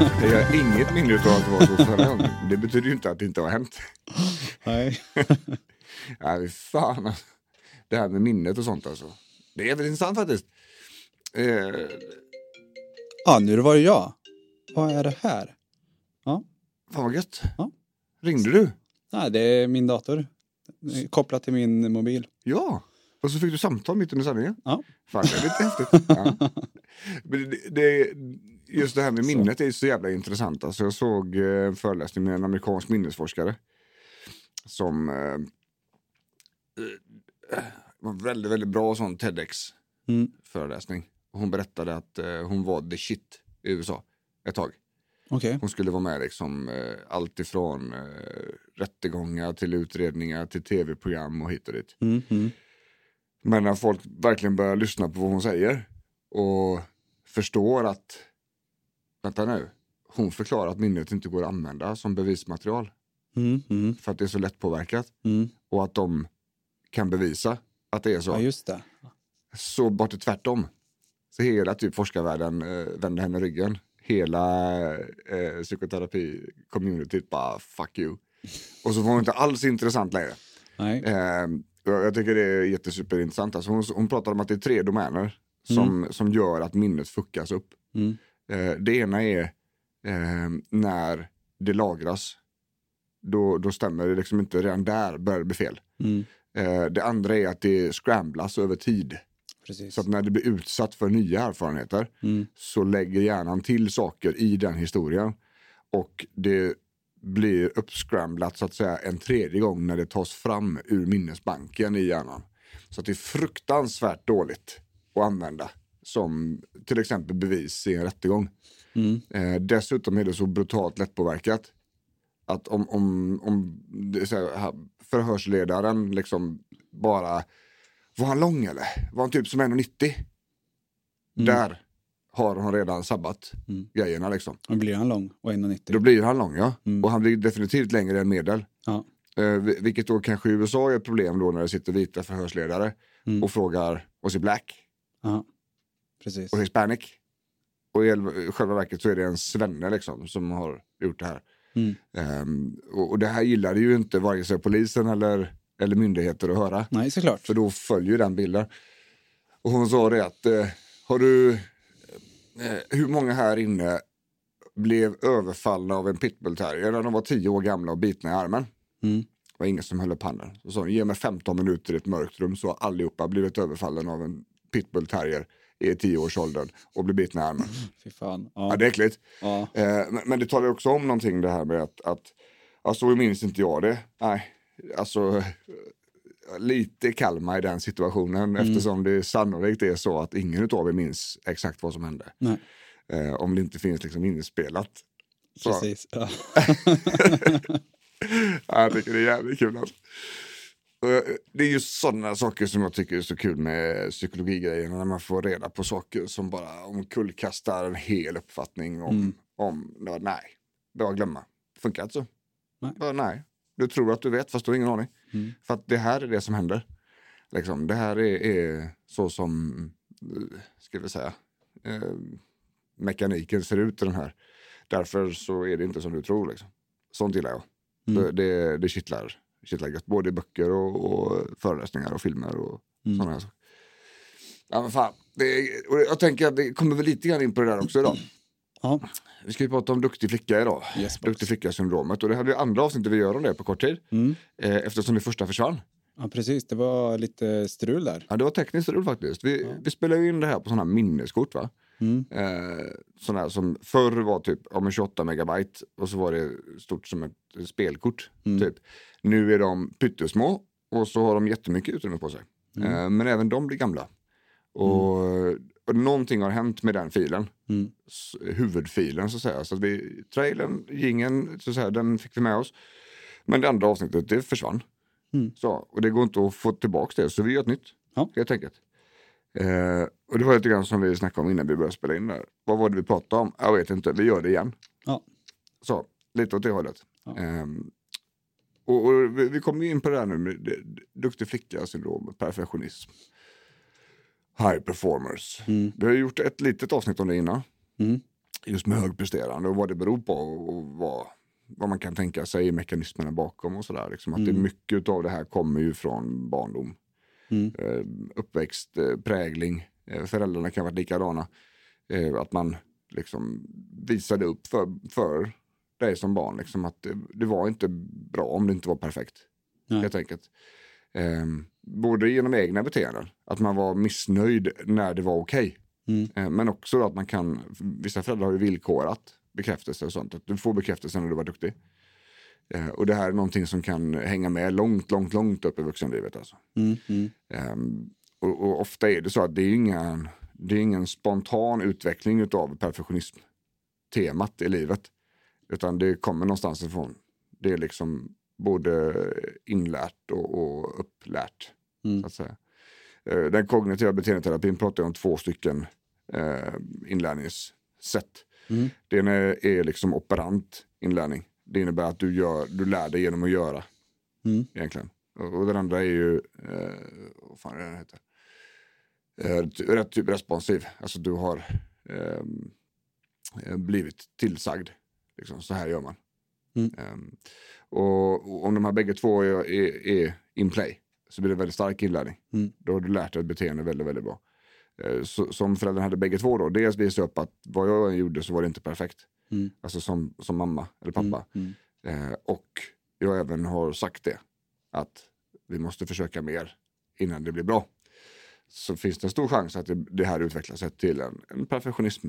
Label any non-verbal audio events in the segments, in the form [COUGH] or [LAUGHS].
Jag gör inget mindre av att det var så förra gången. Det betyder ju inte att det inte har hänt. Nej. [LAUGHS] Nej, fan. alltså. Det här med minnet och sånt alltså. Det är väldigt intressant faktiskt. Eh, Ja, nu var det jag. Vad är det här? Ja, fan vad gött. Ja. Ringde du? Nej, det är min dator. Kopplat till min mobil. Ja. Och så fick du samtal mitt under sändningen. Ja. Fan, det är lite häftigt. [LAUGHS] Ja. Men det, det, just det här med minnet är så jävla intressant. Alltså jag såg eh, en föreläsning med en amerikansk minnesforskare. Som eh, eh, var väldigt, väldigt bra sån TEDx-föreläsning. Och Hon berättade att eh, hon var the shit i USA ett tag. Okej. Hon skulle vara med liksom eh, allt ifrån eh, rättegångar till utredningar till tv-program och hit och dit. Mm, mm. Men när folk verkligen börjar lyssna på vad hon säger och förstår att, vänta nu, hon förklarar att minnet inte går att använda som bevismaterial Mm, mm, för att det är så lättpåverkat mm. och att de kan bevisa att det är så. Ja, just det. Så bort det tvärtom. Så hela typ forskarvärlden eh, vände henne ryggen. Hela eh, psykoterapi-communityt bara fuck you. Och så var hon inte alls intressant längre. Nej. Eh, jag tycker det är jättesuperintressant. Alltså hon, hon pratar om att det är tre domäner som, som gör att minnet fuckas upp. Mm. Eh, det ena är eh, när det lagras. Då, då stämmer det liksom inte, redan där börjar det bli fel. Mm. Eh, det andra är att det scramblas över tid. Precis. Så att när det blir utsatt för nya erfarenheter Mm. så lägger hjärnan till saker i den historien. Och det blir uppscramblat så att säga en tredje gång när det tas fram ur minnesbanken i hjärnan. Så att det är fruktansvärt dåligt att använda som till exempel bevis i en rättegång. Mm. Eh, dessutom är det så brutalt lättpåverkat att om, om, om här, förhörsledaren liksom bara, var han lång eller? Var han typ som 1,90? Där har hon redan sabbat Mm. grejerna liksom. Då blir han lång och 1,90. Då blir han lång ja. Mm. Och han blir definitivt längre än medel. Ja. Eh, vi- vilket då kanske i USA är ett problem då när det sitter vita förhörsledare Mm. och frågar, was he black? Ja. Precis. och hispanic. Och i själva verket så är det en svenne liksom som har gjort det här. Mm. Ehm, och, och det här gillade ju inte vare sig polisen eller, eller myndigheter att höra. Nej, såklart. För då följer den bilden. Och hon sa det att, eh, har du, eh, hur många här inne blev överfallna av en pitbullterrier när de var tio år gamla och bitna i armen? Mm. Det var ingen som höll upp handen. Så sa hon, ge mig 15 minuter i ett mörkt rum så har allihopa blivit överfallen av en pitbullterrier i tioårsåldern och blir bitna i armen. Fy fan. Ja, Ja. det är äckligt. Ja. Eh, men, det talar också om någonting det här med att, att alltså minns inte jag det. Nej, alltså lite Kalmar i den situationen eftersom det sannolikt är så att ingen av er minns exakt vad som hände. Eh, om det inte finns liksom inspelat. Så, Precis. Ja, [LAUGHS] jag tycker det är jävligt kul. Alltså. Eh, Det är just sådana saker som jag tycker är så kul med psykologigrejerna. När man får reda på saker som bara omkullkastar en hel uppfattning om, Mm. om ja, nej, bara glömma. Funkar inte så. Nej. Bara, nej. Du tror att du vet fast du har ingen aning. Mm. För att det här är det som händer. Liksom, det här är, är så som, eh, ska vi säga, eh, mekaniken ser ut i den här. Därför så är det inte som du tror. Liksom. Sånt gillar jag. Mm. Det, det, det kittlar, kittlar gött. Både i böcker och, och föreläsningar och filmer och Mm. sådana här saker. Ja men fan. Det, jag tänker att vi kommer väl lite grann in på det där också idag. Ja. Vi ska ju prata om duktig flicka idag. Yes, duktig flicka-syndromet. Och det här blir andra avsnittet vi gör om det på kort tid. Mm. Eh, eftersom det första försvann. ja, precis. Det var lite strul där. Ja, det var tekniskt strul faktiskt. Vi, vi spelar ju in det här på sådana här minneskort va. Mm. Eh, sådana här som förr var typ ja, men 28 megabyte och så var det stort som ett spelkort. Mm. Typ. Nu är de pyttesmå Och så har de jättemycket utrymme på sig. Mm. Eh, men även de blir gamla. Och, och någonting har hänt med den filen. Mm. Huvudfilen så att säga. Så att vi, trailern, jingeln, så att säga, den fick vi med oss. Men det andra avsnittet, det försvann. Mm. Så, och det går inte att få tillbaka det, så vi gör ett nytt. Ja. Helt enkelt. Eh, och det var lite grann som vi snackade om innan vi började spela in där. Vad var det vi pratade om? Jag vet inte, vi gör det igen. Ja. Så, lite åt det hållet. Ja. Ehm, och, och vi, vi kommer in på det här nu med duktig flicka-syndrom, perfektionism. High performers. Mm. Vi har gjort ett litet avsnitt om det innan. Mm. Just med högpresterande och vad det beror på och vad, vad man kan tänka sig i mekanismerna bakom och sådär. Liksom att det Mm. mycket av det här kommer ju från barndom. Mm. Eh, uppväxt, eh, prägling. Eh, föräldrarna kan vara likadana. Att man liksom visade upp för, för dig som barn liksom att det, var inte bra om det inte var perfekt. Nej. Helt enkelt. Eh, både genom egna beteenden, att man var missnöjd när det var okej. Mm. Eh, Men också att man kan, vissa föräldrar har ju villkorat bekräftelse och sånt. Att du får bekräftelse när du var duktig. Eh, Och det här är någonting som kan hänga med långt, långt, långt upp i vuxenlivet. Alltså. Mm. Mm. Ehm, och, och ofta är det så att det är ingen, det är ingen spontan utveckling av perfektionism-temat i livet. Utan det kommer någonstans ifrån. Det är liksom både inlärt och, och upplärt. Mm. Så att säga. Eh, Den kognitiva beteendeterapin pratar om två stycken eh, inlärningssätt. Mm. Det ena är, är liksom operant inlärning. Det innebär att du, gör, du lär dig genom att göra Mm. egentligen. Och, den andra är ju, eh, vad fan är det den heter? Eh, rätt typ responsiv. Alltså du har ehm, eh, blivit tillsagd. Liksom, så här gör man. Mm. Ehm, och, och om de här bägge två är, är, är in play så blir det väldigt stark inlärning. Mm. Då har du lärt dig ett beteende väldigt, väldigt bra. Eh, så, som föräldrarna hade bägge två då, dels visa upp att vad jag gjorde så var det inte perfekt. Mm. Alltså som, som mamma eller pappa. Mm. Eh, och jag även har sagt det, att vi måste försöka mer innan det blir bra. Så finns det en stor chans att det, det här utvecklar sig till en, en perfektionism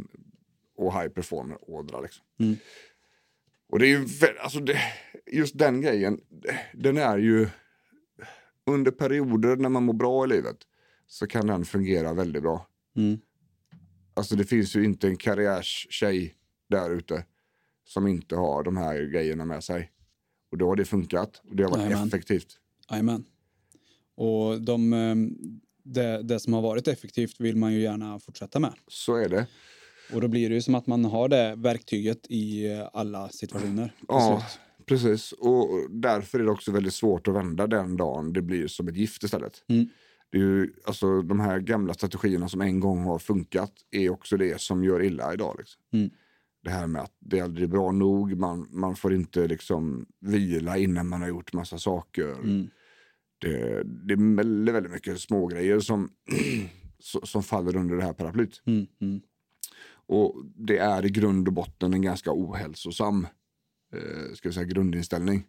och high performer-ådra. Liksom. Mm. Och det är ju, alltså det, just den grejen, den är ju under perioder när man mår bra i livet så kan den fungera väldigt bra. Mm. Alltså det finns ju inte en karriärstjej där ute som inte har de här grejerna med sig. Och då har det funkat och det har varit Jajamän. effektivt. Jajamän. Och de, eh, det, det som har varit effektivt vill man ju gärna fortsätta med. Så är det. Och då blir det ju som att man har det verktyget i eh, alla situationer. Ja, precis. Och därför är det också väldigt svårt att vända den dagen det blir som ett gift istället. Mm. Det är ju, alltså, de här gamla strategierna som en gång har funkat är också det som gör illa idag. Liksom. Mm. Det här med att det aldrig är bra nog, man, man får inte liksom vila innan man har gjort massa saker. Mm. Det, det är väldigt, väldigt mycket smågrejer som, [CLEARS THROAT] som- faller under det här paraplyt. Mm. Mm. Och det är i grund och botten en ganska ohälsosam eh, ska säga, grundinställning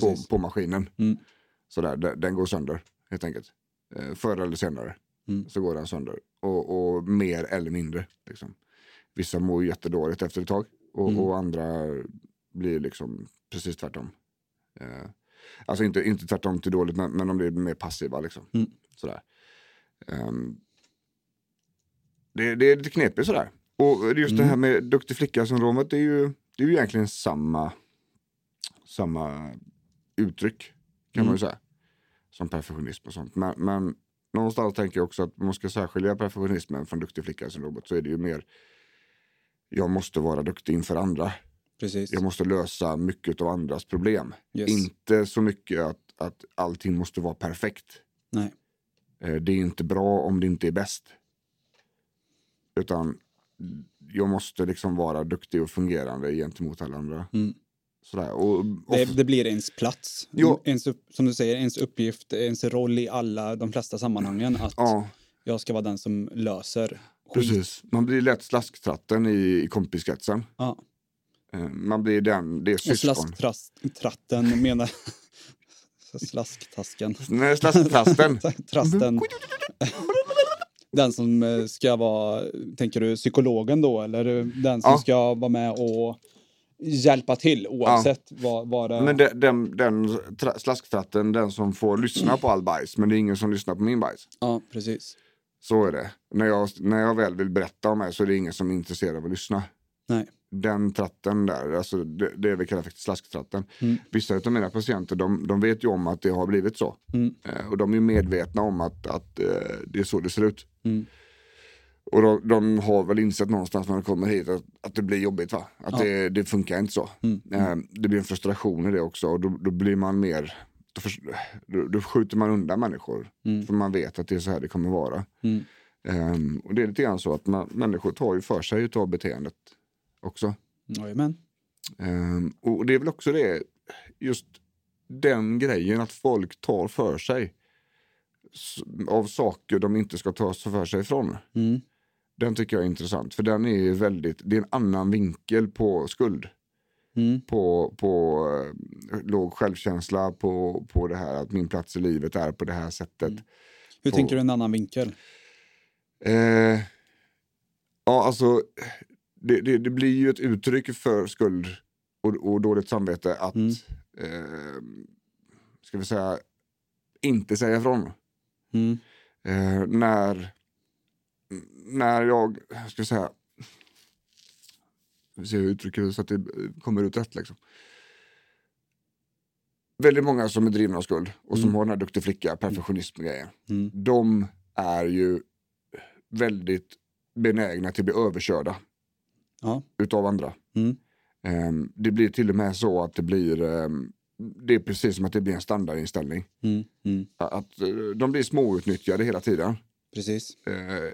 på, på maskinen. Mm. Sådär, den, den går sönder helt enkelt. Eh, förr eller senare Mm. så går den sönder. Och, och mer eller mindre. Liksom. Vissa mår jättedåligt efter ett tag och, Mm. och andra blir liksom precis tvärtom. Eh, alltså inte, inte tvärtom till dåligt men, men de blir mer passiva. Liksom. Mm. Sådär. Ehm, det, det är lite knepigt sådär. Och just det här Mm. med duktig flicka-syndromet det är ju, det är ju egentligen samma, samma uttryck kan man ju säga. Som perfektionism och sånt. Men, men någonstans tänker jag också att man ska särskilja perfektionismen från duktig flicka-syndromet så är det ju mer jag måste vara duktig inför andra. Precis. Jag måste lösa mycket av andras problem. Yes. Inte så mycket att, att allting måste vara perfekt. Nej. Eh, Det är inte bra om det inte är bäst. Utan jag måste liksom vara duktig och fungerande gentemot alla andra. Mm. Sådär. Och, Det, och, det blir ens plats. Jo. Ens, som du säger, ens uppgift, ens roll i alla de flesta sammanhangen. Att ja, jag ska vara den som löser. Precis. Man blir lätt slasktratten i, i kompiskretsen. Ja. Eh, Man blir den, det är syskon. slasktratten menar... [LAUGHS] Slasktasken. Nej, slasktrasten. [LAUGHS] Trasten. Den som eh, ska vara, tänker du psykologen då? Eller den som Ja. ska vara med och hjälpa till oavsett vad, vad det Men de, den, den tra- slasktratten, den som får lyssna på all bajs, men det är ingen som lyssnar på min bajs. Ja, precis. Så är det. När jag, när jag väl vill berätta om mig så är det ingen som är intresserad av att lyssna. Nej. Den tratten där, alltså det, det vi kallar för slasktratten. Mm. Vissa av mina patienter de, de vet ju om att det har blivit så. Mm. Eh, och de är medvetna om att, att eh, det är så det ser ut. Mm. Och de, de har väl insett någonstans när de kommer hit att, att det blir jobbigt. va? Att Ja. det, det funkar inte så. Mm. Eh, det blir en frustration i det också och då, då blir man mer då, förs- då, då skjuter man undan människor. Mm. För man vet att det är så här det kommer vara. Mm. Ehm, och det är lite grann så att man, människor tar ju för sig utav beteendet också. Jajamän. Ehm, och det är väl också det, just den grejen att folk tar för sig av saker de inte ska ta för sig ifrån. Mm. Den tycker jag är intressant, för den är ju väldigt, det är en annan vinkel på skuld. Mm. På, på eh, låg självkänsla, på, på det här att min plats i livet är på det här sättet. Hur På- tänker du en annan vinkel? Eh, ja, alltså det, det, det blir ju ett uttryck för skuld och, och dåligt samvete att, Mm. eh, ska vi säga, inte säga ifrån. Mm. Eh, när, när jag, ska vi säga, ser hur jag uttrycker det så att det kommer ut rätt liksom. Väldigt många som är drivna av skuld och som Mm. har den här duktig flicka, perfektionism-grejen. Mm. De är ju väldigt benägna till att bli överkörda Ja. utav andra. Mm. Ehm, det blir till och med så att det blir, ehm, det är precis som att det blir en standardinställning. Mm. Mm. Att eh, de blir småutnyttjade hela tiden. Precis. Eh, eh,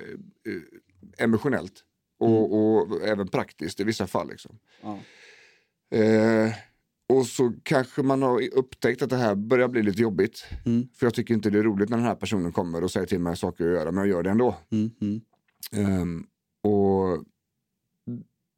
emotionellt och, och även praktiskt i vissa fall. Liksom. Ja. Eh, och så kanske man har upptäckt att det här börjar bli lite jobbigt. Mm. För jag tycker inte det är roligt när den här personen kommer och säger till mig saker att göra, men jag gör det ändå. Mm. Mm. Ehm, och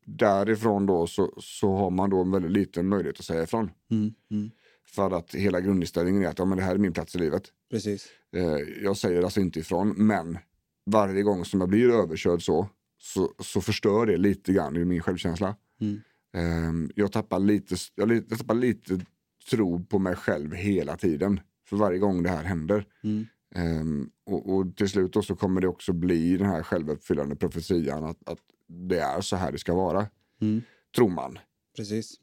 därifrån då så, så har man då en väldigt liten möjlighet att säga ifrån. Mm. Mm. För att hela grundinställningen är att ja, men det här är min plats i livet. Precis. Eh, jag säger alltså inte ifrån, men varje gång som jag blir överkörd så, så, så förstör det lite grann i min självkänsla. Mm. Ehm, jag, tappar lite, jag, jag tappar lite tro på mig själv hela tiden. För varje gång det här händer. Mm. Ehm, och, och till slut så kommer det också bli den här självuppfyllande profetian att, att det är så här det ska vara. Mm. Tror man. Precis.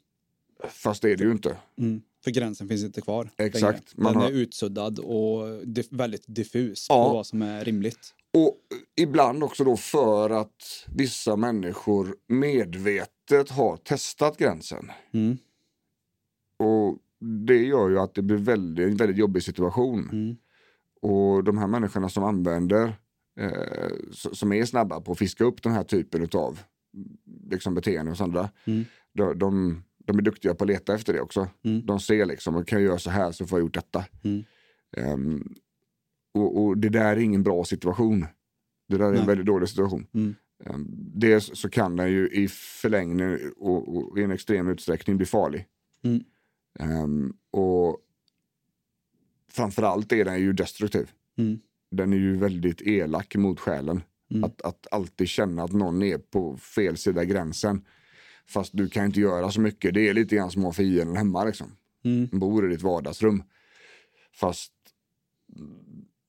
Fast det är det ju inte. Mm. För gränsen finns inte kvar. Exakt. längre. Man Den har- är utsuddad och dif- väldigt diffus Ja. på vad som är rimligt. Och ibland också då för att vissa människor medvetet har testat gränsen. Mm. Och det gör ju att det blir väldigt, en väldigt jobbig situation. Mm. Och de här människorna som använder, eh, som är snabba på att fiska upp den här typen av liksom, beteende hos andra. Mm. De, de, de är duktiga på att leta efter det också. Mm. De ser liksom, och kan jag göra så här så får jag gjort detta. Mm. Och, och det där är ingen bra situation. Det där är Nej. en väldigt dålig situation. Mm. Ehm, dels så kan den ju i förlängningen och, och i en extrem utsträckning bli farlig. Mm. Ehm, och framförallt är den ju destruktiv. Mm. Den är ju väldigt elak mot själen. Mm. Att, att alltid känna att någon är på fel sida gränsen. Fast du kan inte göra så mycket. Det är lite grann som att ha fienden hemma liksom. Mm. Bor i ditt vardagsrum. Fast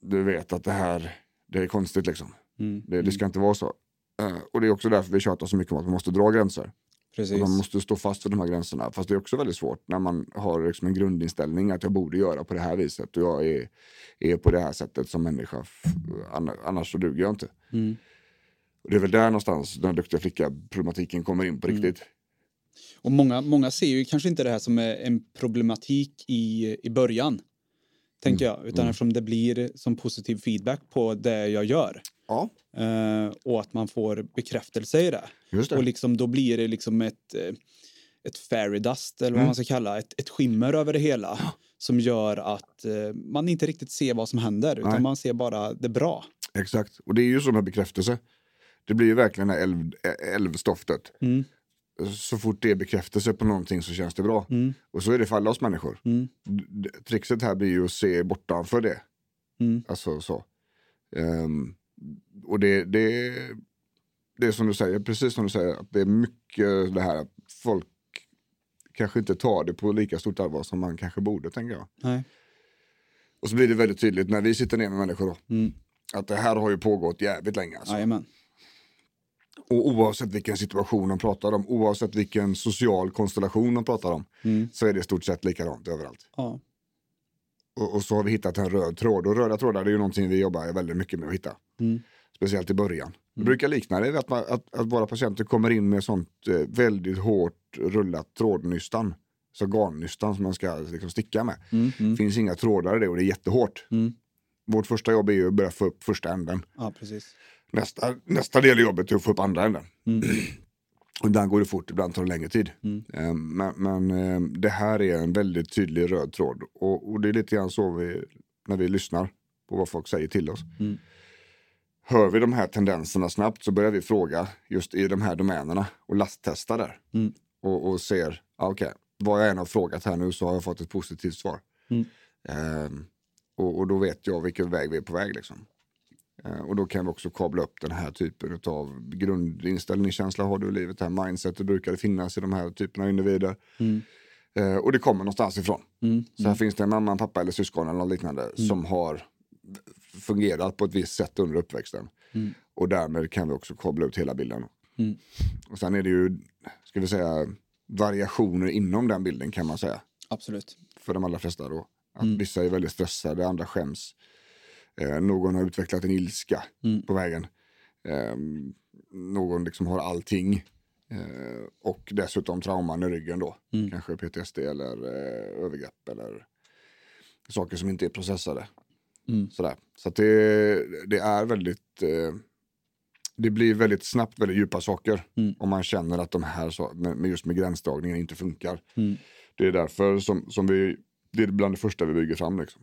du vet att det här, det är konstigt liksom. Mm. Det, det ska inte vara så. Eh, och det är också därför vi tjatar så mycket om att man måste dra gränser. Precis. Och man måste stå fast vid de här gränserna. Fast det är också väldigt svårt när man har liksom en grundinställning att jag borde göra på det här viset och jag är, är på det här sättet som människa. Annars så duger jag inte. Mm. Och det är väl där någonstans den duktiga flicka-problematiken kommer in på Mm. riktigt. Och många, många ser ju kanske inte det här som är en problematik i, i början. Tänker Mm. jag. Utan eftersom det blir som positiv feedback på det jag gör. Ja, Eh, och att man får bekräftelse i det. det. Och liksom, då blir det liksom ett, eh, ett fairy dust, eller vad Mm. man ska kalla ett, ett skimmer över det hela. Som gör att eh, man inte riktigt ser vad som händer, utan Nej. man ser bara det bra. Exakt. Och det är ju så med bekräftelse. Det blir ju verkligen det här älv, älvstoftet. Mm. Så fort det är bekräftelse på någonting så känns det bra. Mm. Och så är det för alla oss människor. Mm. Trixet här blir ju att se bortanför det. Mm. Alltså så. Ehm, och det, det, det är som du säger, precis som du säger, att det är mycket det här att folk kanske inte tar det på lika stort allvar som man kanske borde, tänker jag. Nej. Och så blir det väldigt tydligt när vi sitter ner med människor då. Mm. Att det här har ju pågått jävligt länge. Alltså. Och oavsett vilken situation de pratar om, oavsett vilken social konstellation de pratar om, Mm. så är det i stort sett likadant överallt. Ja. Och, och så har vi hittat en röd tråd. Och röda trådar det är ju någonting vi jobbar väldigt mycket med att hitta. Mm. Speciellt i början. Det brukar likna det att, man, att, att våra patienter kommer in med sånt eh, väldigt hårt rullat trådnystan. Så garnnystan som man ska liksom, sticka med. Mm. Det Mm. finns inga trådar i det och det är jättehårt. Mm. Vårt första jobb är ju att börja få upp första änden. Ja, precis. Nästa, nästa del i jobbet är att få upp andra änden. Mm. [CLEARS THROAT] Och ibland går det fort, ibland tar det längre tid. Mm. Eh, Men, men eh, det här är en väldigt tydlig röd tråd. Och, och det är lite grann så vi, när vi lyssnar på vad folk säger till oss. Mm. Hör vi de här tendenserna snabbt så börjar vi fråga just i de här domänerna och lasttesta där. Mm. Och, och ser, ah, okej, vad jag än har frågat här nu så har jag fått ett positivt svar. Ehm, och, och då vet jag vilken väg vi är på väg. Liksom. Eh, och då kan vi också kabla upp den här typen av grundinställningskänsla har du i livet. Det här mindsetet brukar det finnas i de här typerna av individer. Mm. Eh, och det kommer någonstans ifrån. Mm. Så här finns det en mamma, en pappa eller syskon eller något liknande som har fungerat på ett visst sätt under uppväxten. Mm. Och därmed kan vi också kabla ut hela bilden. Mm. Och sen är det ju, ska vi säga, variationer inom den bilden kan man säga. Absolut. För de allra flesta då. Att Mm. vissa är väldigt stressade, andra skäms. Eh, någon har utvecklat en ilska Mm. på vägen. Eh, någon liksom har allting. Eh, och dessutom trauman i ryggen då. Mm. Kanske PTSD eller eh, övergrepp eller saker som inte är processade. Mm. Sådär. Så det, det är väldigt, eh, det blir väldigt snabbt väldigt djupa saker. Mm. Om man känner att de här, med just med gränsdragningen inte funkar. Mm. Det är därför som, som vi, det är bland det första vi bygger fram. Liksom.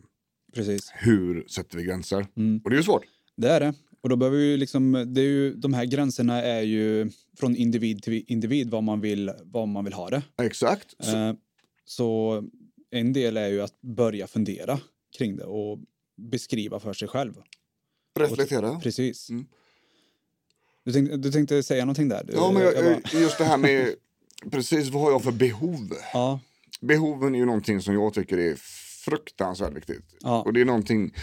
Precis. Hur sätter vi gränser? Mm. Och det är ju svårt. Det är det. Och då behöver vi liksom, det är ju, de här gränserna är ju från individ till individ vad man vill, vad man vill ha det. Exakt. Så, Eh, så en del är ju att börja fundera kring det och beskriva för sig själv. reflektera. Precis. Mm. Du, tänkte, du tänkte säga någonting där? Ja, men jag, bara- just det här med [LAUGHS] precis vad har jag för behov? ja, Behoven är ju någonting som jag tycker är fruktansvärt viktigt. Ja. Och det är någonting,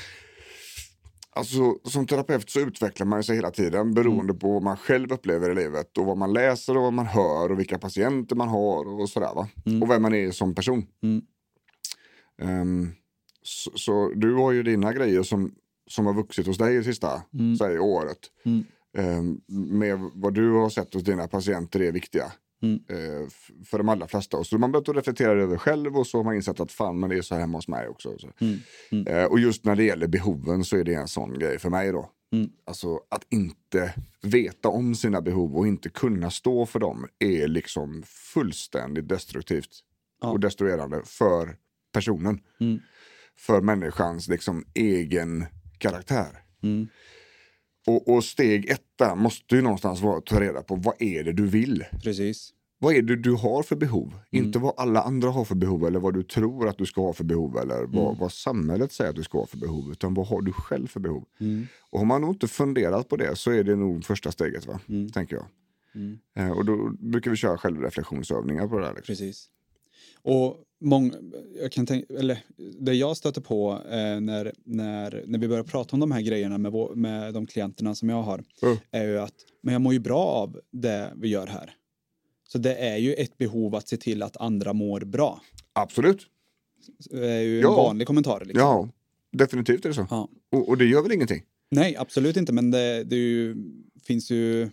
alltså som terapeut så utvecklar man sig hela tiden beroende på vad man själv upplever i livet och vad man läser och vad man hör och vilka patienter man har och sådär va. Och vem man är som person. Mm. Ehm, så, så du har ju dina grejer som, som har vuxit hos dig det sista Mm. säg, året. Mm. Ehm, med vad du har sett hos dina patienter är viktiga. Mm. eh, för de allra flesta. Och så man börjat reflektera över själv och så har man insett att fan men det är så här hemma hos mig också. Så. Mm. Mm. Eh, och just när det gäller behoven så är det en sån grej för mig då. Mm. Alltså att inte veta om sina behov och inte kunna stå för dem är liksom fullständigt destruktivt Ja. och destruerande för personen. Mm. För människans liksom egen karaktär. Och, och steg ett där måste ju någonstans vara att ta reda på vad är det du vill? precis. Vad är det du har för behov? Mm. Inte vad alla andra har för behov eller vad du tror att du ska ha för behov eller vad, Mm. vad samhället säger att du ska ha för behov. Utan vad har du själv för behov? Mm. Och har man nog inte funderat på det så är det nog första steget, va? Mm. tänker jag. Mm. Eh, och då brukar vi köra självreflektionsövningar på det där. Liksom. Precis. Och mång, jag kan tänka, eller det jag stöter på eh, när, när, när vi börjar prata om de här grejerna med, vår, med de klienterna som jag har Mm. är ju att men jag mår ju bra av det vi gör här. Så det är ju ett behov att se till att andra mår bra. Absolut. Det är ju en Ja. vanlig kommentar. Liksom. Ja, definitivt är det så. Ja. Och, och det gör väl ingenting? Nej, absolut inte. Men det, det ju, finns ju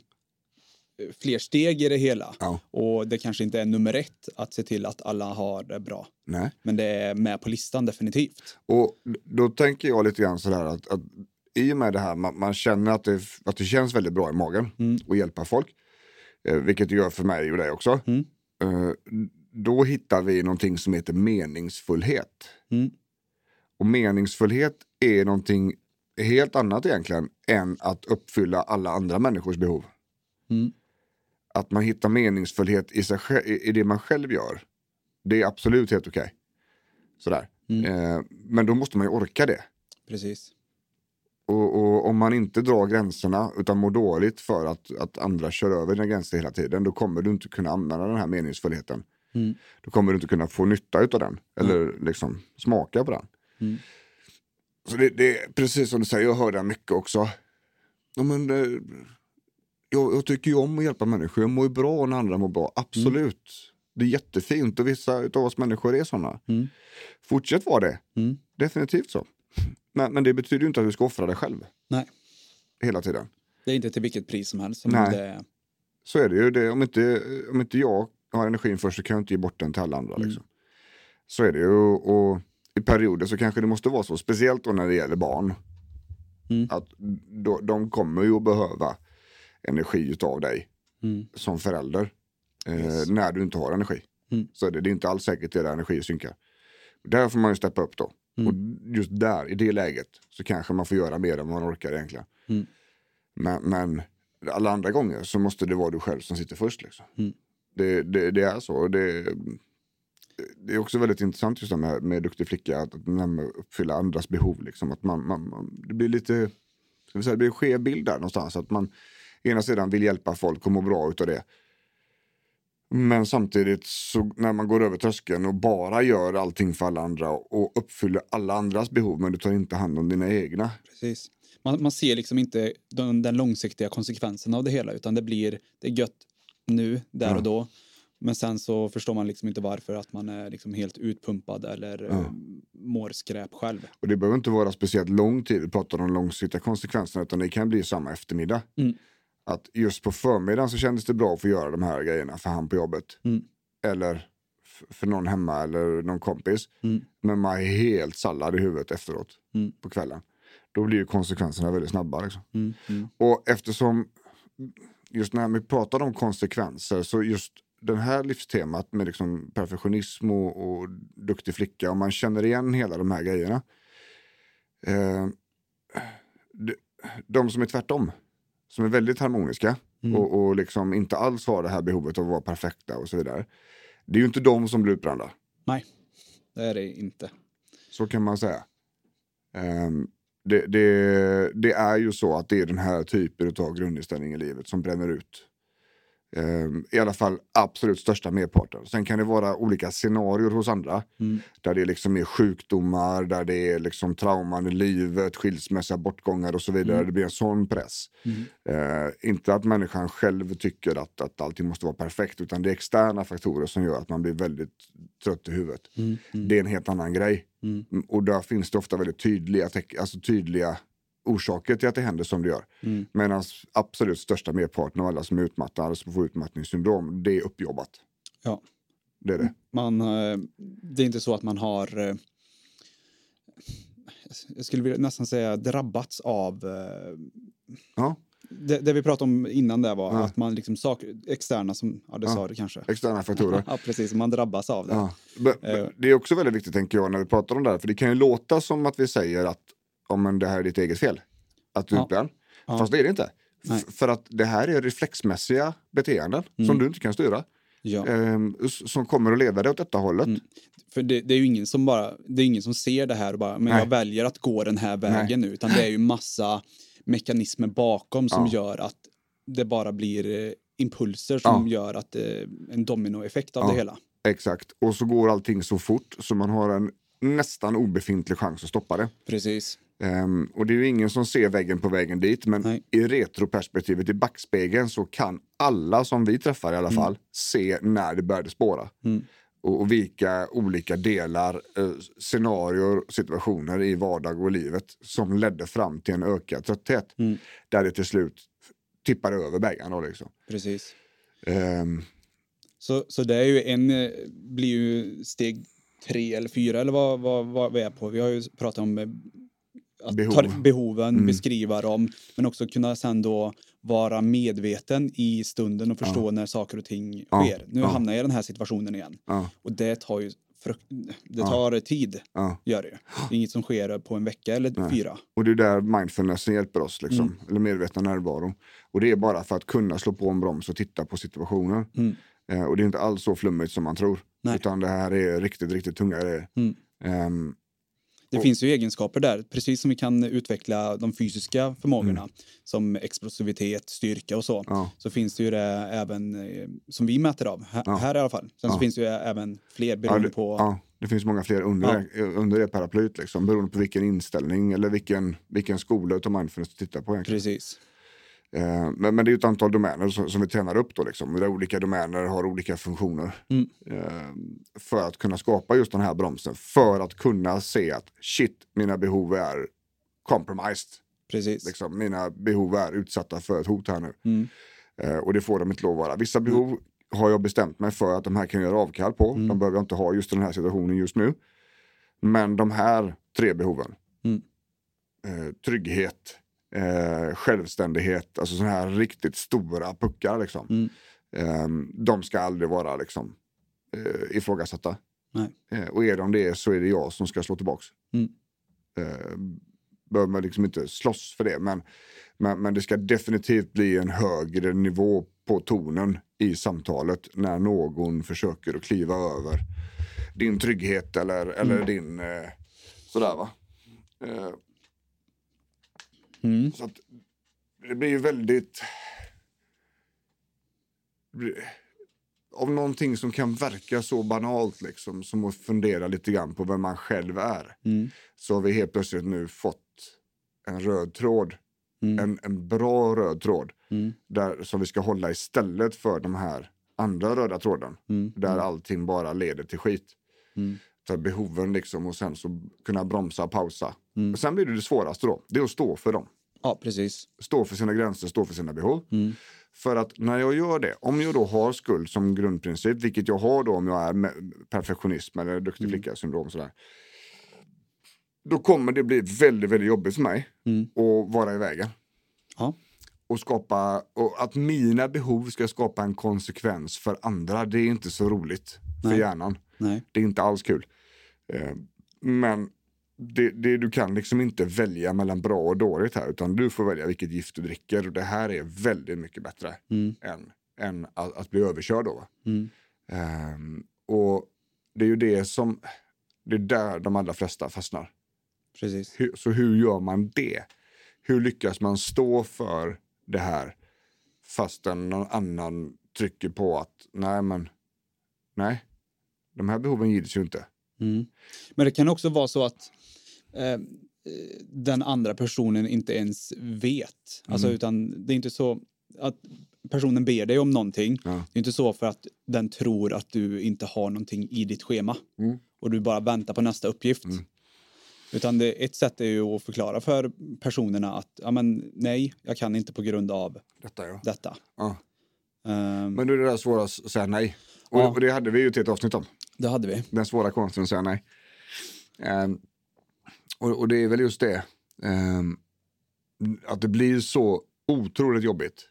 fler steg i det hela. Ja. Och det kanske inte är nummer ett att se till att alla har det bra. Nej. Men det är med på listan definitivt. Och då tänker jag lite grann sådär att, att i och med det här, man, man känner att det, att det känns väldigt bra i magen Mm. att hjälpa folk. Eh, vilket det gör för mig och dig också. Mm. Eh, då hittar vi någonting som heter meningsfullhet. Mm. Och meningsfullhet är någonting helt annat egentligen än att uppfylla alla andra människors behov. Mm. Att man hittar meningsfullhet i, sig, i, det man själv gör. Det är absolut helt okej. Sådär. Mm. Eh, men då måste man ju orka det. Precis. Och, och om man inte drar gränserna utan mår dåligt för att, att andra kör över dina gränser hela tiden då kommer du inte kunna använda den här meningsfullheten Mm. Då kommer du inte kunna få nytta av den. Eller liksom smaka på den. Mm. Så det, det är precis som du säger, jag hör det mycket också. Ja, men, eh, jag, jag tycker ju om att hjälpa människor. Jag mår ju bra när andra mår bra. Absolut. Det är jättefint och vissa av oss människor är sådana. Mm. Fortsätt vara det. Mm. Definitivt så. Men, men det betyder ju inte att du ska offra dig själv Nej, hela tiden. det är inte till vilket pris som helst. Som Nej. det. Så är det ju. Det, om, inte, om inte jag har energin först så kan jag inte ge bort den till alla andra. Liksom. Så är det ju. Och, och i perioder så kanske det måste vara så. Speciellt då när det gäller barn. Mm. Att då, de kommer ju att behöva energi utav dig Mm. som förälder. Eh, Yes. När du inte har energi. Mm. Så det, det är inte alls säkert att era energi synkar. Där får man ju steppa upp då. Mm. Och just där, i det läget, så kanske man får göra mer än man orkar egentligen. Mm. Men, men alla andra gånger så måste det vara du själv som sitter först. Liksom. Mm. Det, det, det är så. Det, det är också väldigt intressant just det med, med duktig flicka, att, att uppfylla andras behov. Liksom. Att man, man, man, det blir lite, ska vi säga, det blir en skev bild där någonstans. Att man ena sidan vill hjälpa folk och må bra utav det. Men samtidigt så när man går över tröskeln och bara gör allting för alla andra och uppfyller alla andras behov men du tar inte hand om dina egna. Precis. Man, man ser liksom inte den, den långsiktiga konsekvensen av det hela utan det blir det är gött nu, där Ja. och då. Men sen så förstår man liksom inte varför att man är liksom helt utpumpad eller Ja. eh, mår skräp själv. Och det behöver inte vara speciellt lång tid, vi pratar om långsiktiga konsekvenserna utan det kan bli samma eftermiddag. Mm. Att just på förmiddagen så kändes det bra att få göra de här grejerna för han på jobbet. Mm. Eller för någon hemma eller någon kompis. Mm. Men man är helt sallad i huvudet efteråt Mm. på kvällen. Då blir ju konsekvenserna väldigt snabba. Liksom. Mm. Mm. Och eftersom, just när vi pratar om konsekvenser, så just den här livstemat med liksom perfektionism och, och duktig flicka, om man känner igen hela de här grejerna. Eh, de, de som är tvärtom, som är väldigt harmoniska Mm. och, och liksom inte alls har det här behovet av att vara perfekta och så vidare. Det är ju inte de som blir utbrända. Nej, det är det inte. Så kan man säga. Ehm, det, det, det är ju så att det är den här typen av grundinställning i livet som bränner ut. Ehm, I alla fall absolut största merparten. Sen kan det vara olika scenarier hos andra. Mm. Där det liksom är sjukdomar, där det är liksom trauman i livet, skilsmässa, bortgångar och så vidare. Mm. Det blir en sån press. Mm. Eh, inte att människan själv tycker att, att allting måste vara perfekt, utan det är externa faktorer som gör att man blir väldigt trött i huvudet. Mm. Mm. Det är en helt annan grej. Mm. Och där finns det ofta väldigt tydliga, alltså tydliga orsaker till att det händer som det gör. Mm. Medan absolut största merparten av alla som är utmattade, som får utmattningssyndrom, det är uppjobbat. Ja. Det är det. Man, eh, det är inte så att man har, eh, jag skulle vilja nästan säga drabbats av eh, Ja, det, det vi pratade om innan där var Ja. att man liksom sak, externa som, ja det Ja. sa du kanske. externa faktorer. [LAUGHS] Ja precis, man drabbas av det. Ja. Det är också väldigt viktigt tänker jag när vi pratar om det här, för det kan ju låta som att vi säger att om men det här är ditt eget fel. Att du är Ja. utbränd. Ja. Fast det är det inte. Nej. För att det här är reflexmässiga beteenden som Mm. du inte kan styra. Ja. ehm, som kommer att leda dig åt detta hållet. Mm. För det, det är ju ingen som bara, det är ingen som ser det här och bara, men Nej. jag väljer att gå den här vägen nu, utan det är ju massa mekanismer bakom som Ja. gör att det bara blir eh, impulser som Ja. gör att det är en dominoeffekt av det hela. Exakt. Och så går allting så fort så man har en nästan obefintlig chans att stoppa det. Precis. Ehm, och det är ju ingen som ser väggen på vägen dit, men Nej. i retroperspektivet, i backspegeln, så kan alla som vi träffar i alla fall se när det började spåra. Mm. Och, och vilka olika delar, eh, scenarier, situationer i vardag och livet som ledde fram till en ökad trötthet. Mm. Där det till slut tippade över bägaren. då, Liksom. Precis. Ehm, Så, så det är ju en, eh, blir ju steg tre eller fyra eller vad, vad, vad vi är på. Vi har ju pratat om eh, att Behov. ta behoven, Mm. beskriva dem, men också kunna sen då vara medveten i stunden och förstå när saker och ting Ja. sker. Nu Ja. hamnar jag i den här situationen igen. ja, Och det tar ju det Ja. tar tid, ja. gör det ju. Det är inget som sker på en vecka eller Nej. fyra. Och det är där mindfulnessen hjälper oss, liksom. Mm. eller medvetna närvaro. Och det är bara för att kunna slå på en broms och titta på situationen. Mm. Eh, och det är inte alls så flummigt som man tror. Nej. Utan det här är riktigt, riktigt tunga grejer. Mm. Ehm, Det finns ju egenskaper där, precis som vi kan utveckla de fysiska förmågorna som explosivitet, styrka och så. Mm. Ja. Så finns det ju det även eh, som vi mäter av, här, Ja. här i alla fall. Sen så finns det ju även fler beroende det, på... det finns många fler under, Ja. det, under det paraplyet. Liksom, beroende på vilken inställning eller vilken, vilken skola utav mindfulness du tittar på. Egentligen. Precis. Eh, men, men det är ett antal domäner som, som vi tränar upp då. Liksom, där olika domäner har olika funktioner. Mm. Eh, för att kunna skapa just den här bromsen. För att kunna se att shit, mina behov är compromised. Precis. Liksom, mina behov är utsatta för ett hot här nu. Mm. Eh, och det får de inte lov att vara. Vissa behov har jag bestämt mig för att de här kan jag göra avkall på. Mm. De behöver jag inte ha just i den här situationen just nu. Men de här tre behoven. Mm. Eh, trygghet, eh, självständighet, alltså sådana här riktigt stora puckar. Liksom. Mm. Eh, de ska aldrig vara liksom, eh, ifrågasatta. Nej. Eh, och är de det så är det jag som ska slå tillbaks. Mm. Eh, behöver man liksom inte slåss för det. Men, men, men det ska definitivt bli en högre nivå på tonen i samtalet när någon försöker att kliva över din trygghet eller, eller din eh, sådär va. Eh, Mm. så att det blir ju väldigt... Av någonting som kan verka så banalt liksom, som att fundera lite grann på vem man själv är. Mm. Så har vi helt plötsligt nu fått en röd tråd. Mm. En, en bra röd tråd. Mm. Där, som vi ska hålla istället för de här andra röda tråden. Mm. Där allting bara leder till skit. Mm. För behoven liksom och sen så kunna bromsa och pausa. Mm. Och sen blir det det svåraste då. Det är att stå för dem. Ja, precis. Stå för sina gränser, stå för sina behov. Mm. För att när jag gör det, om jag då har skuld som grundprincip, vilket jag har då om jag är perfektionism eller duktig Mm. flicka-syndrom sådär. Då kommer det bli väldigt, väldigt jobbigt för mig Mm. att vara i vägen. Ja. Och skapa, och att mina behov ska skapa en konsekvens för andra, det är inte så roligt för Nej. hjärnan. Nej. Det är inte alls kul. Eh, men det, det, du kan liksom inte välja mellan bra och dåligt här, utan du får välja vilket gift du dricker. Och det här är väldigt mycket bättre Mm. än, än att, att bli överkörd. Då? Mm. Ehm, och det är ju det som, det är där de allra flesta fastnar. Precis. Hur, så hur gör man det? Hur lyckas man stå för det här fastän någon annan trycker på att nej men, nej, de här behoven gills ju inte. Mm. Men det kan också vara så att eh, den andra personen inte ens vet. Alltså, Mm. utan det är inte så att personen ber dig om någonting. Ja. Det är inte så för att den tror att du inte har någonting i ditt schema Mm. och du bara väntar på nästa uppgift. Mm. Utan det, ett sätt är ju att förklara för personerna att ja, men, nej, jag kan inte på grund av Detta ja. detta. ja. Ehm, Men nu är det där svåra att säga nej. Och, och det hade vi ju till ett avsnitt om. Det hade vi. Den svåra konsten att säga nej. Ehm, och, och det är väl just det. ehm, att det blir så otroligt jobbigt.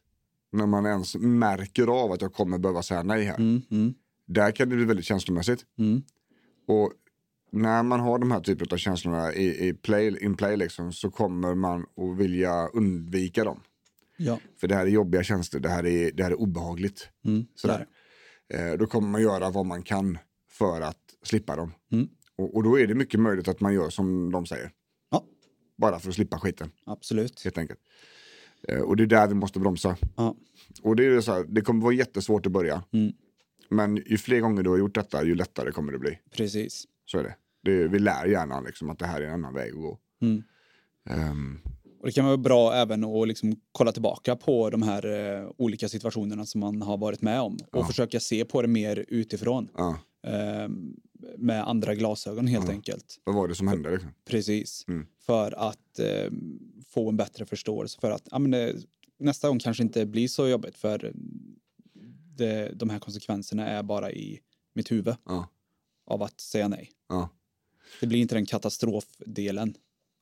När man ens märker av att jag kommer behöva säga nej här. Mm, mm, Där kan det bli väldigt känslomässigt. mm, Och när man har de här typen av känslorna i, i play, in play liksom, så kommer man att vilja undvika dem. ja. För det här är jobbiga känslor, det här är, det här är obehagligt. Mm, Sådär. Eh, då kommer man göra vad man kan för att slippa dem. Mm. Och, och då är det mycket möjligt att man gör som de säger. Ja. Bara för att slippa skiten, Absolut. helt enkelt. Eh, och det är där vi måste bromsa. Ja. Och det, är så här, det kommer vara jättesvårt i början. Mm. Men ju fler gånger du har gjort detta, ju lättare kommer det bli. Precis. Så är det. det vi lär hjärnan liksom, att det här är en annan väg att gå. Mm. Ehm, Och det kan vara bra även att liksom kolla tillbaka på de här eh, olika situationerna som man har varit med om och Ja. försöka se på det mer utifrån. ja, med andra glasögon helt Ja. enkelt. vad var det som hände? Liksom? Precis. Mm. För att eh, få en bättre förståelse för att ja, men det, nästa gång kanske inte blir så jobbigt för det, de här konsekvenserna är bara i mitt huvud Ja, av att säga nej. ja. Det blir inte den katastrofdelen.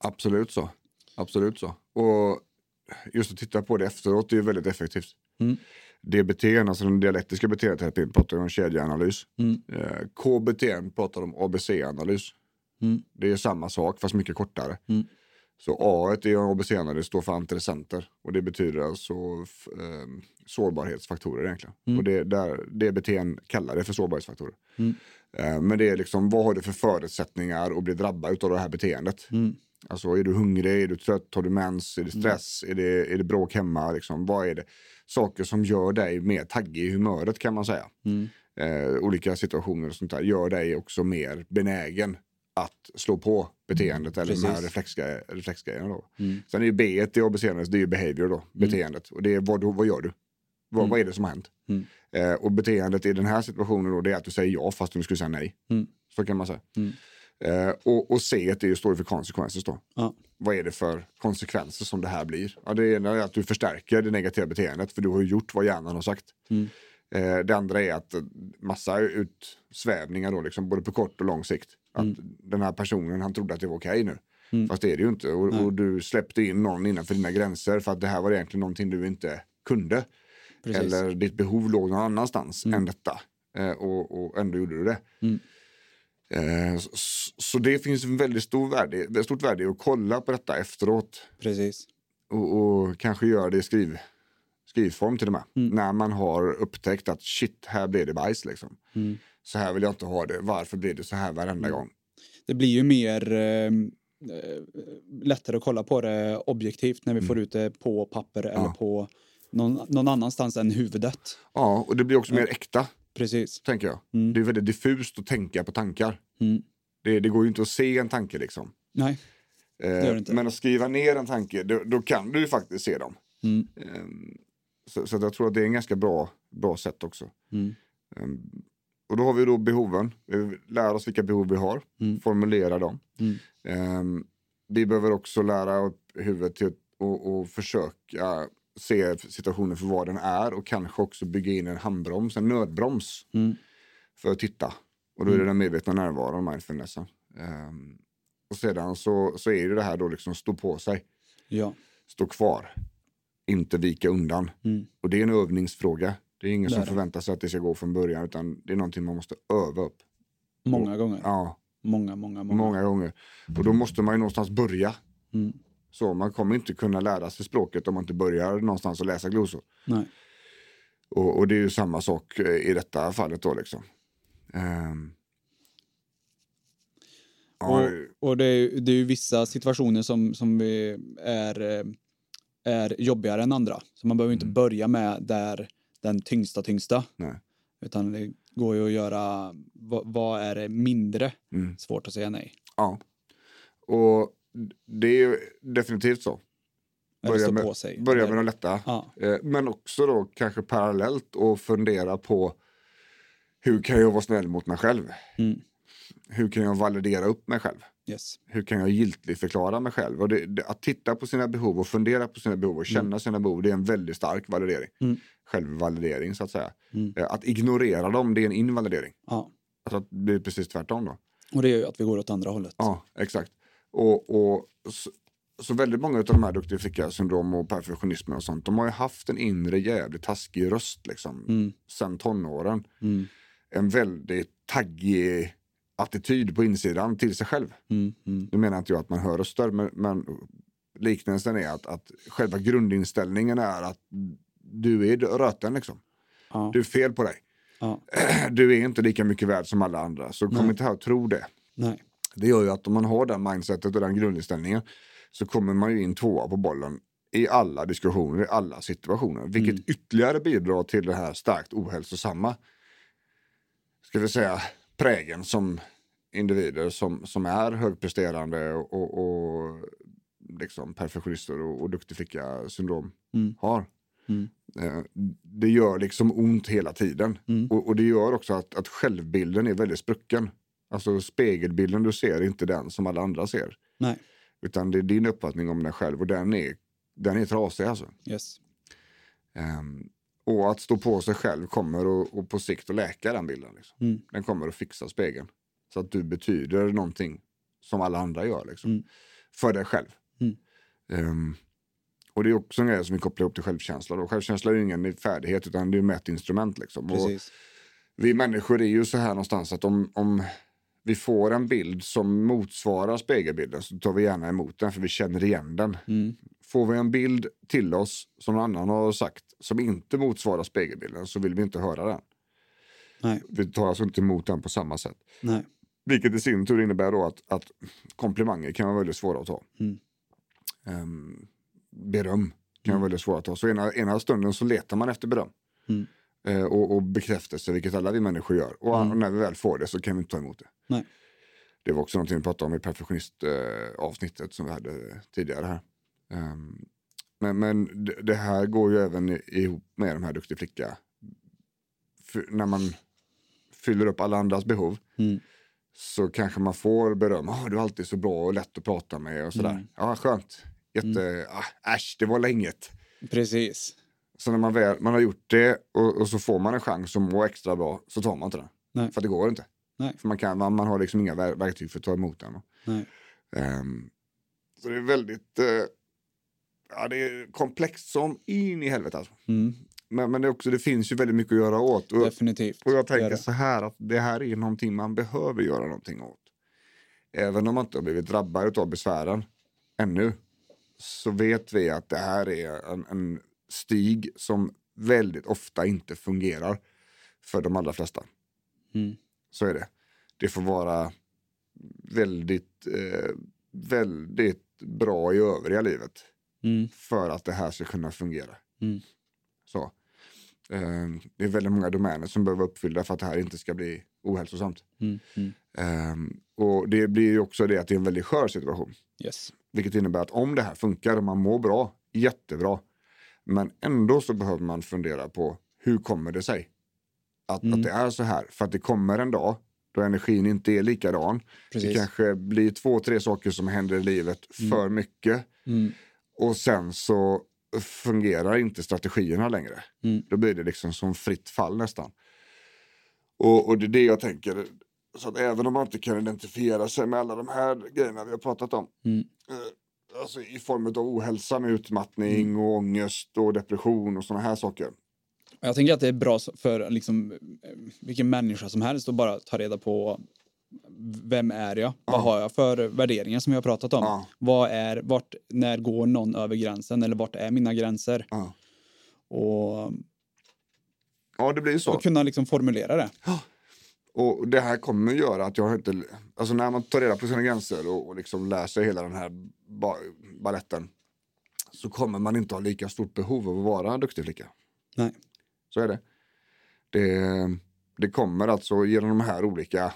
Absolut så. Absolut så. Och just att titta på det efteråt är ju väldigt effektivt. Mm. DBT, alltså den dialektiska beteendeterapin, pratar om kedjeanalys. Mm. Eh, KBT pratar om ABC-analys. Mm. Det är samma sak fast mycket kortare. Mm. Så A i ABC står för antidepressenter och det betyder alltså eh, sårbarhetsfaktorer egentligen. Mm. Och det, där, det BTN kallar det för sårbarhetsfaktorer. Mm. Eh, men det är liksom, vad har du för förutsättningar att bli drabbad av det här beteendet? Mm. Alltså är du hungrig, är du trött, har du mens, är det stress, är, det, är det bråk hemma? Liksom? Vad är det? Saker som gör dig mer taggig i humöret kan man säga. Mm. Eh, olika situationer och sånt där gör dig också mer benägen att slå på beteendet eller de här Precis. reflexgrejer- reflexgrejerna. Då. Mm. Sen är ju B i ABC, det är ju behavior då, beteendet. Och det är vad, vad gör du? Vad, Mm. vad är det som har hänt? Mm. Eh, och beteendet i den här situationen då, det är att du säger ja fast du skulle säga nej. Mm. Så kan man säga. Mm. Eh, och, och C ju- står för consequences då. Ja. Vad är det för konsekvenser som det här blir? Ja, det ena är att du förstärker det negativa beteendet för du har ju gjort vad hjärnan har sagt. Mm. Eh, det andra är att massa utsvävningar då, liksom, både på kort och lång sikt. Att den här personen, han trodde att det var okej nu. Mm. Fast det är det ju inte. Och, och du släppte in någon innanför dina gränser för att det här var egentligen någonting du inte kunde. Precis. Eller ditt behov låg någon annanstans Mm. än detta. Eh, och, och ändå gjorde du det. Mm. Eh, så, det finns en väldigt stor värde, stort värde i att kolla på detta efteråt. Precis. Och, och kanske göra det i skriv, skrivform till och med. Mm. När man har upptäckt att shit, här blev det bajs. Liksom. Mm. Så här vill jag inte ha det. Varför blir det så här varenda gång? Det blir ju mer eh, eh, lättare att kolla på det objektivt när vi får ut det på papper eller Mm. Ja. på någon, någon annanstans än huvudet. Ja, och det blir också mer äkta, Precis. tänker jag. Mm. Det är väldigt diffust att tänka på tankar. Mm. Det, det går ju inte att se en tanke liksom. Nej. Eh, gör det inte. men att skriva ner en tanke, då, då kan du ju faktiskt se dem. Mm. Ehm, så, så jag tror att det är en ganska bra, bra sätt också. Mm. Ehm, och då har vi då behoven. Vi lär oss vilka behov vi har, Mm. formulera dem. Mm. Ehm, vi behöver också lära upp huvudet till att och, och försöka se situationen för vad den är och kanske också bygga in en handbroms, en nödbroms Mm. för att titta. Och då är det den medvetna närvaron, mindfulnessen. Ehm, och sedan så, så är det det här då liksom stå på sig, Ja. stå kvar, inte vika undan. Mm. Och det är en övningsfråga. Det är ingen Det som är det. förväntar sig att det ska gå från början utan det är någonting man måste öva upp. Många gånger. Ja, Många, många, många. många gånger. Och då måste man ju någonstans börja. Mm. Så man kommer inte kunna lära sig språket om man inte börjar någonstans att läsa glosor. Nej. Och, och det är ju samma sak eh, i detta fallet då liksom. Ja, Och, och det, är, det är ju vissa situationer som, som vi är, eh, är jobbigare än andra. Så man behöver inte börja med där den tyngsta tyngsta. nej. Utan det går ju att göra, vad, vad är det mindre Mm. svårt att säga nej? Ja. Och det är ju definitivt så. Börja med, börja med de lätta. Ja, Eh, Men också då kanske parallellt och fundera på hur kan jag vara snäll mot mig själv? Mm. Hur kan jag validera upp mig själv? yes. Hur kan jag giltigt förklara mig själv? Och det, det, att titta på sina behov och fundera på sina behov och känna sina behov, det är en väldigt stark validering. Mm. Självvalidering så att säga. Mm. Eh, Att ignorera dem, det är en invalidering. Ja. Alltså att det blir precis tvärtom då. Och det gör ju att vi går åt andra hållet. Ja, exakt. Och, och så, så väldigt många av de här duktiga flicka-syndrom och perfektionismen och sånt, de har ju haft en inre jävligt taskig röst liksom. Mm. Sen tonåren. Mm. En väldigt taggig attityd på insidan till sig själv. Mm. Mm. Nu menar inte jag att man hör röster, men, men liknelsen är att, att själva grundinställningen är att du är röten liksom. Ja. Du är fel på dig. ja. [CLEARS THROAT] Du är inte lika mycket värd som alla andra, så kom Nej. inte här och tro det. Nej. Det gör ju att om man har den mindsetet och den grundinställningen så kommer man ju in tvåa på bollen i alla diskussioner, i alla situationer. Vilket Mm. ytterligare bidrar till det här starkt ohälsosamma, ska vi säga, prägen som individer som, som är högpresterande och, och, och liksom perfektionister och, och duktig syndrom Mm. har. Mm. Eh, Det gör liksom ont hela tiden. Mm. Och, och det gör också att, att självbilden är väldigt sprucken. Alltså spegelbilden du ser är inte den som alla andra ser. Nej. Utan det är din uppfattning om dig själv och den är, den är trasig alltså. Yes. Ehm, och att stå på sig själv kommer och, och på sikt att läka den bilden. Liksom. Mm. Den kommer att fixa spegeln. Så att du betyder någonting som alla andra gör. Liksom. Mm. För dig själv. Mm. Ehm, och det är också en grej som vi kopplar ihop till självkänsla. Då. Självkänsla är ju ingen färdighet utan det är ett mätinstrument. Liksom. Vi människor är ju så här någonstans att om, om, vi får en bild som motsvarar spegelbilden så tar vi gärna emot den för vi känner igen den. Mm. Får vi en bild till oss som någon annan har sagt som inte motsvarar spegelbilden så vill vi inte höra den. Nej. Vi tar alltså inte emot den på samma sätt. Nej. Vilket i sin tur innebär då att, att komplimanger kan vara väldigt svåra att ta. Mm. Ehm, beröm kan vara väldigt svårt att ta. Så ena, ena stunden så letar man efter beröm. Mm. Eh, och, och bekräftelse, vilket alla vi människor gör. Och, Mm. och när vi väl får det så kan vi inte ta emot det. Nej. Det var också någonting vi pratade om i perfektionist-avsnittet avsnittet som vi hade tidigare här. Ehm, men men det, det här går ju även ihop med de här duktig flicka. För när man fyller upp alla andras behov Mm. så kanske man får beröm. Oh, du är alltid så bra och lätt att prata med och sådär. Mm. Ja, skönt. Jätte, ah, äsch, det var länget. Precis. Så när man, väl, man har gjort det och, och så får man en chans att må extra bra så tar man inte den. Nej. För det går inte. Nej. För man, kan, man, man har liksom inga ver- verktyg för att ta emot den. Ehm, så det är väldigt eh, ja, det är komplext som in i helvete. Alltså. Mm. Men, men det, också, det finns ju väldigt mycket att göra åt. Och, Definitivt. och jag tänker så här att det här är någonting man behöver göra någonting åt. Även om man inte har blivit drabbad av besvären ännu så vet vi att det här är en, en stig som väldigt ofta inte fungerar för de allra flesta. Mm. Så är det. Det får vara väldigt, eh, väldigt bra i övriga livet Mm. för att det här ska kunna fungera. Mm. Så. Eh, det är väldigt många domäner som behöver uppfyllda för att det här inte ska bli ohälsosamt. Eh, och det blir ju också det att det är en väldigt skör situation. Yes. Vilket innebär att om det här funkar och man mår bra, jättebra. Men ändå så behöver man fundera på hur kommer det sig? Att, Mm. att det är så här. För att det kommer en dag då energin inte är likadan. Det Precis. kanske blir två, tre saker som händer i livet för mycket. Mm. Och sen så fungerar inte strategierna längre. Mm. Då blir det liksom som fritt fall nästan. Och, och det är det jag tänker. Så att även om man inte kan identifiera sig med alla de här grejerna vi har pratat om. Mm. Alltså i form av ohälsa med utmattning och ångest och depression och sådana här saker. Jag tänker att det är bra för liksom, eh, vilken människa som helst att bara ta reda på vem är jag? Vad har jag för värderingar som vi har pratat om? Ja. Vad är, vart, när går någon över gränsen eller vart är mina gränser? Ja, Och, ja det blir så. och kunna liksom formulera det. Och det här kommer att göra att jag inte... Alltså när man tar reda på sina gränser och, och liksom sig hela den här ba, balletten så kommer man inte ha lika stort behov av att vara duktig flicka. Nej. Så är det. Det, det kommer alltså genom de här olika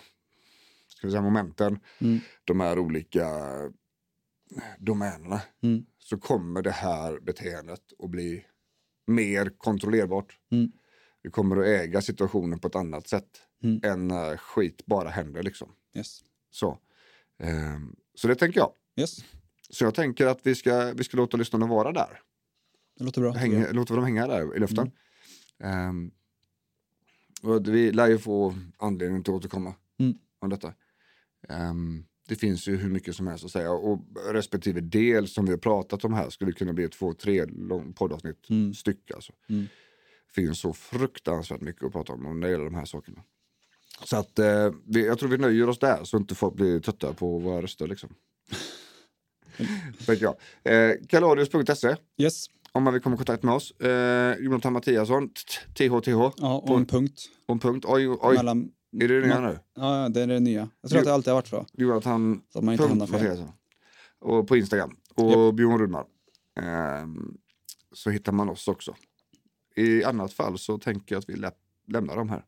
ska vi säga, momenten, Mm. de här olika domänerna, Mm. så kommer det här beteendet att bli mer kontrollerbart. Mm. Vi kommer att äga situationen på ett annat sätt Mm. än när skit bara händer. Liksom. Yes. Så. Ehm, så det tänker jag. yes. Så jag tänker att vi ska, vi ska låta lyssnarna vara där. Det låter bra. Häng, låter dem hänga där i luften. Ehm, och vi lär ju få anledning till att återkomma Mm. om detta. Ehm, det finns ju hur mycket som helst att säga och respektive del som vi har pratat om här skulle kunna bli två, tre lång poddavsnitt Mm. styck. Alltså. Mm. finns så fruktansvärt mycket att prata om när det gäller de här sakerna. Så att eh, vi, jag tror vi nöjer oss där så inte folk blir trötta på våra röster. Liksom. [LAUGHS] Jag. Eh, Kaladius.se Yes. om man vill komma i kontakt med oss. Eh, Jonathan Mattiasson, THTH, Ja, och en punkt. på en punkt. Oj, oj. Mellan, Är det det nya nu? ja, det är det nya. Jag tror att det alltid har varit så. Jonathan Så man inte punkt. Mattiasson. Och på Instagram. Och Björn Rudmar. Ehm, så hittar man oss också. I annat fall så tänker jag att vi lä- lämnar dem här.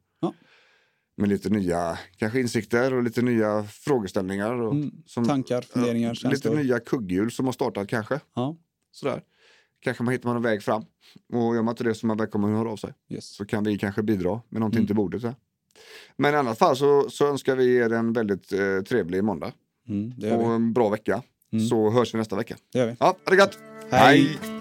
Med lite nya kanske insikter och lite nya frågeställningar. Och, Mm. Tankar, funderingar, ja. Lite nya kugghjul som har startat kanske. Ja. Sådär. Kanske man hittar man en väg fram. Och gör man inte det så är man välkommen att höra av sig. Yes. Så kan vi kanske bidra med någonting Mm. till bordet. Här. Men i annat fall så, så önskar vi er en väldigt eh, trevlig måndag. Mm, Och vi. en bra vecka. Mm. Så hörs vi nästa vecka. Det gör vi. Ja, ha det gött! Hej. Ever